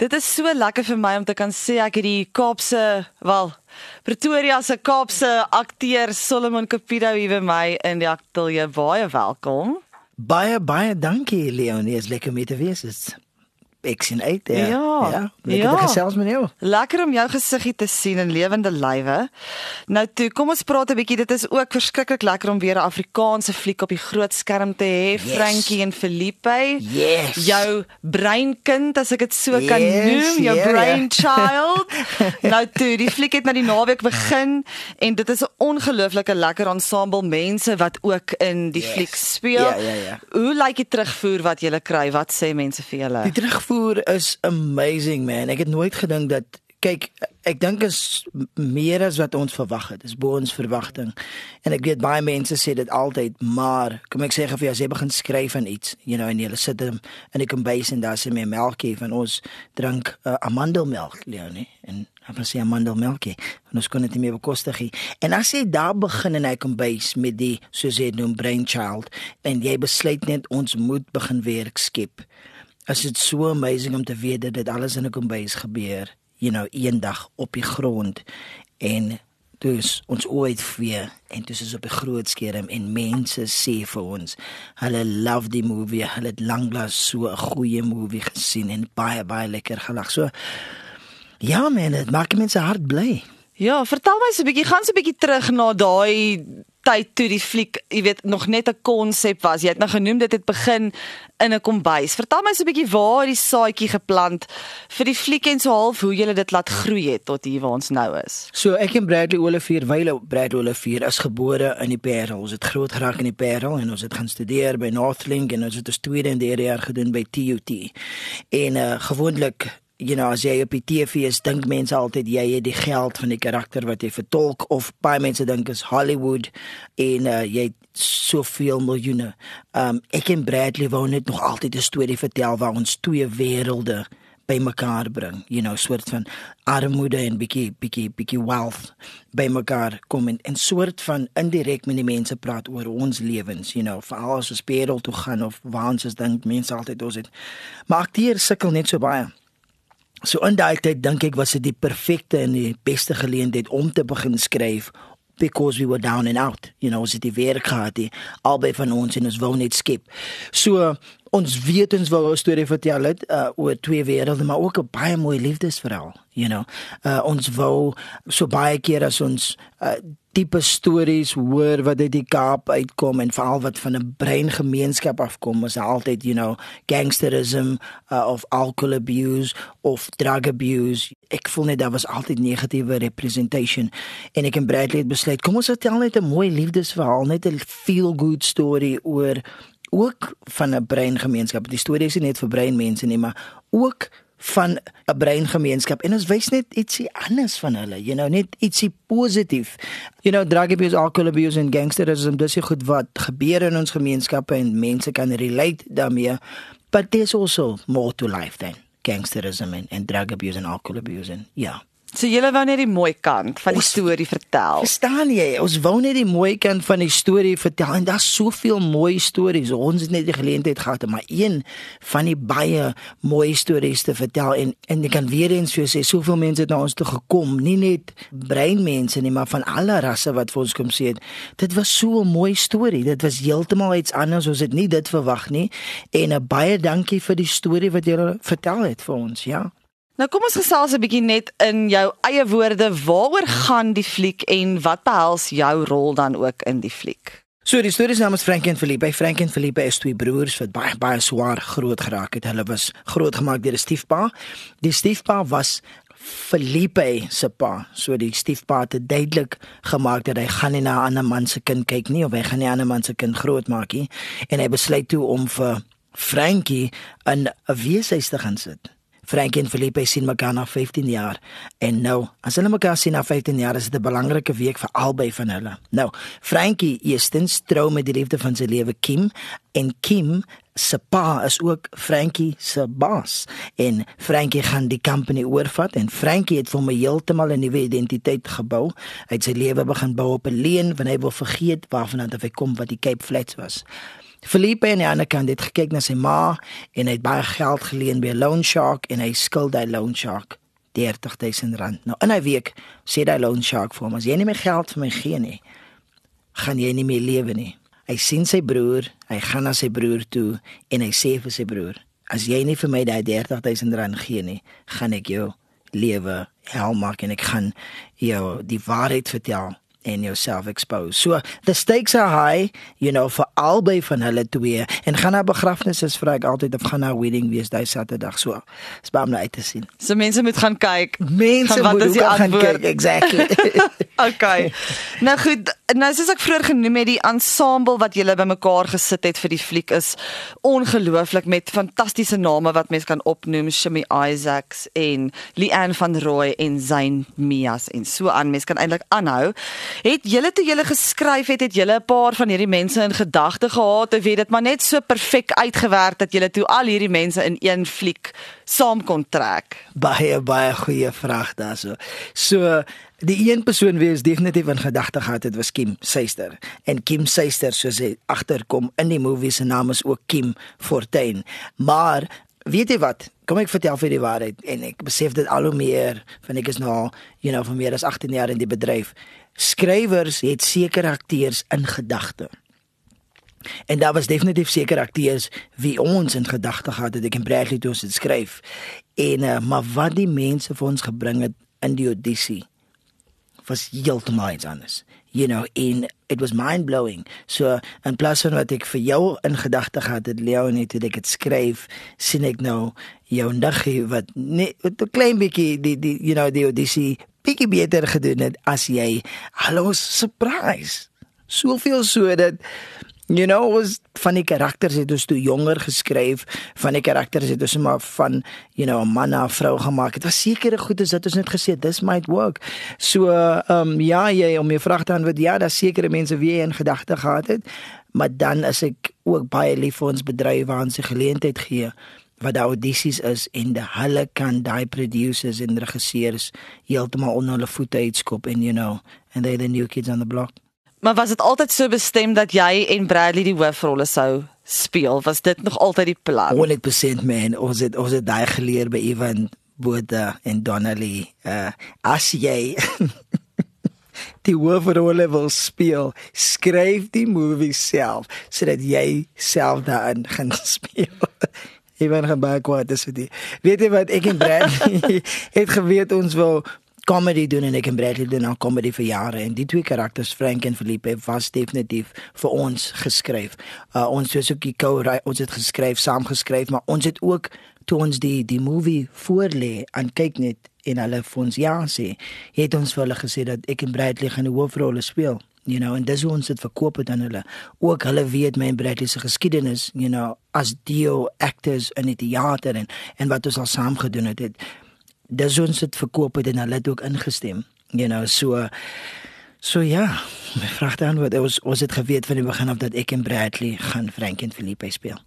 Dit is so lekker vir my om te kan sê ek het die Kaapse, wel, Pretoria se Kaapse akteur Solomon Capido hier by my in die ateljee. Baie welkom. Baie baie dankie Leonie, is lekker om te wees. Dit's ek sien uit ja. Ja. ja lekker Ja. gesels met jou. Lekker om jou gesiggie te sien in lewende lywe. Nou toe, kom ons praat 'n bietjie. Dit is ook verskriklik lekker om weer 'n Afrikaanse fliek op die groot skerm te hê. Yes. Frankie en Felipe. Yes. Jou breinkind as ek dit so kan Yes, noem, jou ja, ja. brainchild. nou toe, die fliek het nou die naweek begin en dit is 'n ongelooflike lekker ensemble mense wat ook in die Yes. fliek speel. Ja, ja, ja. Hoe lyk die terugvoer wat jy kry? Wat sê mense vir julle? Die terugvoer is amazing man. Ek het nooit gedink dat kyk ek dink is meer as wat ons verwag het. Dis bo ons verwagting. En ek weet baie mense sê dit altyd, maar kom ek sê vir jou as jy begin skryf aan iets, you know, en jy sit in in die kombuis en daar sê my melkie van ons drink uh, amandelmelk, Leonie. En dan sê amandelmelkie. En ons kon dit nie meer bekostig nie. En as jy daar begin in hy kombuis met die soos jy noem brainchild en jy besluit net ons moet begin werk skep. As dit so amazing om te weet dat dit alles in 'n kombuis gebeur, you know, eendag op die grond en dus ons ooit weer en dis is op 'n groot skerm en mense sê vir ons hulle love die movie, hulle het lanklaas so 'n goeie movie gesien en baie baie lekker gelag. So ja man, dit maak mense hart bly. Ja, vertel my so 'n bietjie, gaan so 'n bietjie terug na daai tyd toe die fliek, jy weet, nog net 'n konsep was. Jy het nou genoem dit het begin in 'n kombuis. Vertel my so 'n bietjie waar die saadjie geplant vir die fliek en so half hoe jy dit laat groei het tot hier waar ons nou is. So ek en Bradley Olivier, Wyle Bradley Olivier is gebore in die Parel. Ons het groot geraak in die Parel en ons het gaan studeer by Northlink en ons het ons tweede en derde jaar gedoen by TUT. En uh gewoonlik You know, as jy op die TV is, dink mense altyd jy het die geld van die karakter wat jy vertolk of baie mense dink is Hollywood en uh, jy het soveel miljoene. Um ek en Bradley wou net nog altyd 'n storie vertel waar ons twee wêrelde bymekaar bring, you know, soort van armoede en bietjie bietjie bietjie wealth bymekaar kom en 'n soort van indirek met die mense praat oor ons lewens, you know, veral as ons spedel toe gaan of waar ons dink mense altyd ons het. Maar akteurs sukkel net so baie. So in daai tyd dink ek was dit die perfekte en die beste geleentheid om te begin skryf because we were down and out. You know, ons het die werk gehad, die albei van ons en ons wou net skep. So ons weet ons wou 'n storie vertel het uh, oor twee wêrelde, maar ook 'n baie mooi liefdesverhaal, you know. Uh, ons wou so baie keer as ons uh, tipe stories hoor wat uit die Kaap uitkom en veral wat van 'n breingemeenskap afkom, is altyd, you know, gangsterism uh, of alcohol abuse of drug abuse. Ek voel net daar was altyd negatiewe representation en ek en Bradley het besluit, kom ons vertel net 'n mooi liefdesverhaal, net 'n feel good story oor ook van 'n breingemeenskap. Die storie is nie net vir breinmense nie, maar ook van 'n breingemeenskap en ons wys net ietsie anders van hulle, you know, net ietsie positief. You know, drug abuse, alcohol abuse en gangsterism, dis is goed wat gebeur in ons gemeenskappe en mense kan relate daarmee. But there's also more to life than gangsterism and, and drug abuse and alcohol abuse and yeah. So julle wou net die mooi kant van die Ons- storie vertel. Verstaan jy? Ons wou net die mooi kant van die storie vertel en daar's soveel mooi stories. Ons het net die geleentheid gehad om maar een van die baie mooi stories te vertel en en ek kan weer eens vir jou sê soveel mense het na ons toe gekom, nie net breinmense nie, maar van alle rasse wat vir ons kom sê het. Dit was so 'n mooi storie. Dit was heeltemal iets anders. Ons het nie dit verwag nie. En 'n baie dankie vir die storie wat jy vertel het vir ons, ja. Nou kom ons gesels 'n bietjie net in jou eie woorde, waaroor gaan die fliek en wat behels jou rol dan ook in die fliek? So die storie se naam is Frank en Felipe. Frank en Felipe is twee broers wat baie baie swaar groot geraak het. Hulle was grootgemaak deur 'n stiefpa. Die stiefpa was Felipe se pa. So die stiefpa het duidelik gemaak dat hy gaan nie na 'n ander man se kind kyk nie of hy gaan nie 'n ander man se kind grootmaak nie en hy besluit toe om vir Frankie 'n weeshuis te gaan sit. Frankie en Felipe sien mekaar na 15 jaar en nou, as hulle mekaar sien na 15 jaar, is dit 'n belangrike week vir albei van hulle. Nou, Frankie eerstens trou met die liefde van sy lewe Kim en Kim se pa is ook Frankie se baas en Frankie gaan die company oorvat en Frankie het vir hom heeltemal 'n nuwe identiteit gebou. Hy het sy lewe begin bou op 'n leen want hy wil vergeet waarvan hy kom wat die Cape Flats was. Felipe aan die ander kant het gekyk na sy ma en hy het baie geld geleen by 'n loan shark en hy skuld hy loan shark 30000 rand. Nou in 'n week sê hy loan shark vir hom as jy nie meer geld vir my gee nie, gaan jy nie meer lewe nie. Hy sien sy broer, hy gaan na sy broer toe en hy sê vir sy broer: "As jy nie vir my daai 30000 rand gee nie, gaan ek jou lewe hel maak en ek gaan jou die waarheid vertel en jouself expose. So the stakes are high, you know, vir albei van hulle twee. En gaan na begrafnisse is vra ek altyd of gaan na wedding wees daai Saterdag so. Dis baie om uit te sien. So mense moet gaan kyk. Mense Gaan- wat moet is die ook gaan antwoord? kyk exactly. okay. Nou goed, nou soos ek vroeër genoem het, die ensemble wat julle bymekaar gesit het vir die fliek is ongelooflik met fantastiese name wat mense kan opnoem, Shimmy Isaacs en Leanne van Rooi en Zayn Mias en so aan. Mense kan eintlik aanhou. Het julle toe julle geskryf het, het julle 'n paar van hierdie mense in gedagte gehad of het dit maar net so perfek uitgewerk dat julle toe al hierdie mense in een fliek saam kon trek? baie baie goeie vraag daarso. So die een persoon wie ons definitief in gedagte gehad het was Kim Seister. En Kim Seister soos hy agterkom in die movie se naam is ook Kim Fortuin. Maar weet jy wat? Kom ek vertel vir die waarheid en ek besef dit al hoe meer van ek is nou you know, vir meer as 18 jaar in die bedryf. Skrywers het sekere akteurs in gedagte. En daar was definitief seker akteurs wie ons in gedagte gehad het ek en Bradley toe ons dit skryf. En uh, maar wat die mense vir ons gebring het in die audisie was heeltemal iets anders. You know, in it was mind blowing. So in plaas van wat ek vir jou in gedagte gehad het Leonie toe ek dit skryf, sien ek nou jou niggie wat net 'n klein bietjie die die you know die audisie bietjie beter gedoen het as jy. Hallo surprise. Soveel so dat You know, was van die karakters het ons toe jonger geskryf, van die karakters het ons maar van, you know, 'n man na 'n vrou gemaak. Dit was sekere goed is dat ons net gesê this might work. So, ehm um, ja, jy om jou vraag te antwoord, ja, daar sekerre mense wie jy in gedagte gehad het, maar dan is ek ook baie lief vir ons bedryf waar ons die geleentheid gee wat daar audisies is en de hulle kan daai producers en regisseurs heeltemal onder hulle voete uitskop en you know, and they the new kids on the block. Maar was dit altyd so bestem dat jy en Bradley die hoofrolle sou speel? Was dit nog altyd die plan? 100% man ons het ons het daai geleer by Ivan Boda en Donnelly uh as jy die hoofrolle wil speel skryf die movie self sodat jy self daarin gaan speel Ivan gaan baie kwaad is vir die weet jy wat ek en Bradley het geweet ons wil comedy doen en ek en Bradley doen al comedy vir jare en die twee karakters Frank en Felipe was definitief vir ons geskryf. Uh ons soos ook die co ons het geskryf, saam geskryf, maar ons het ook toe ons die die movie voorlê aan kyk net en hulle vir ons ja sê, het ons vir hulle gesê dat ek en Bradley gaan die hoofrolle speel. You know, en dis hoe ons dit verkoop het aan hulle. Ook hulle weet my en Bradley se geskiedenis, you know, as duo actors in die teater en en wat ons al saam gedoen het. het dis ons dit verkoop het en hulle het ook ingestem. You know, so so ja, my vraag dan wat ons ons het geweet van die begin af dat ek en Bradley gaan Frank en Felipe speel.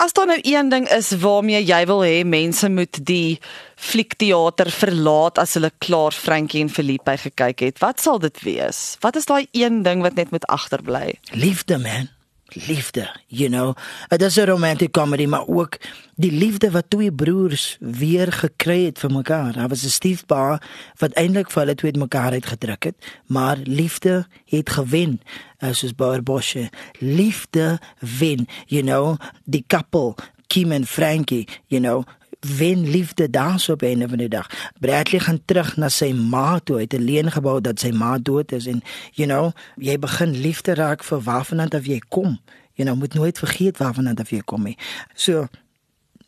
As daar nou een ding is waarmee jy wil hê mense moet die fliekteater verlaat as hulle klaar Frankie en Felipe gekyk het, wat sal dit wees? Wat is daai een ding wat net moet agterbly? Liefde man. Liefde, you know. Dit is 'n romantic comedy, maar ook die liefde wat twee broers weer gekry het vir mekaar. Daar was 'n stiefpa wat eintlik vir hulle twee mekaar uitgedruk het, maar liefde het gewen. Uh, soos Bauer Bosche. Liefde wen, you know, die couple Kim en Frankie, you know, wen liefde daas op einde van die dag. Bradley gaan terug na sy ma toe. Hy het 'n leen gebou dat sy ma dood is en you know, jy begin liefde raak vir waarvandaan af jy kom. You know, moet nooit vergeet waarvandaan af jy kom nie. So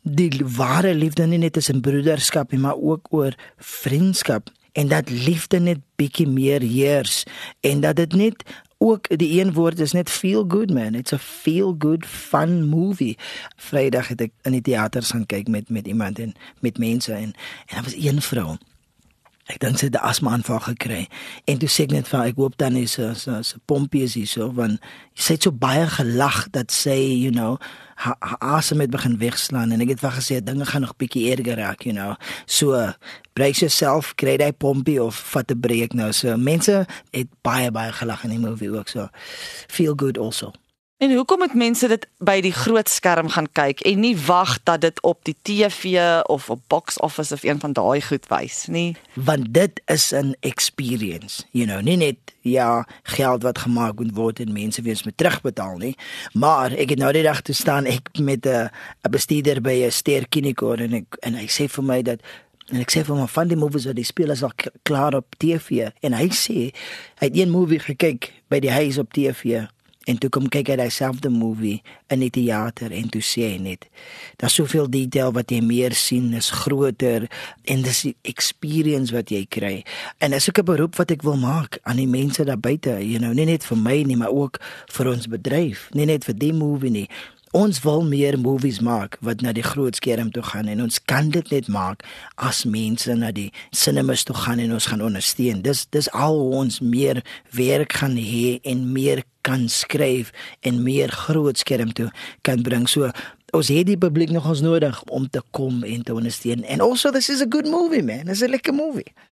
die ware liefde nie net in broederskap nie, maar ook oor vriendskap en dat liefde net bietjie meer heers en dat dit net ook die een woord is net feel good man. It's a feel good fun movie. Vrydag het ek in die teaters gaan kyk met met iemand en met mense en en daar was een vrou ek dink sy het 'n asma aanval gekry. En toe sê ek net vir haar, ek hoop dan is so so, so pompie is hier so want sy het so baie gelag dat sy you know haar ha asem het begin wegslaan en ek het vir haar gesê dinge gaan nog bietjie erger raak you know. So brace yourself kry daai pompie of vat 'n breek nou. So mense het baie baie gelag in die movie ook so feel good also En hoekom moet mense dit by die groot skerm gaan kyk en nie wag dat dit op die TV of op box office of een van daai goed wys nie? Want dit is 'n experience, you know, nie net ja, geld wat gemaak moet word en mense weer moet terugbetaal nie. Maar ek het nou die dag toe staan ek met 'n bestuurder by 'n ster kinikor en ek en hy sê vir my dat en ek sê vir hom van die movies wat die spelers al klaar op TV en hy sê hy het een movie gekyk by die huis op TV en toe kom kyk hy dieselfde movie in die teater en toe sê hy net daar's soveel detail wat jy meer sien is groter en dis die experience wat jy kry en is ook 'n beroep wat ek wil maak aan die mense daar buite you know nie net vir my nie maar ook vir ons bedryf nie net vir die movie nie Ons wil meer movies maak wat na die groot skerm toe gaan en ons kan dit net maak as mense na die cinemas toe gaan en ons gaan ondersteun. Dis dis al ons meer werk gaan hê en meer kan skryf en meer groot skerm toe kan bring. So ons het die publiek nog ons nodig om te kom en te ondersteun. And also this is a good movie man. It's a lekker movie.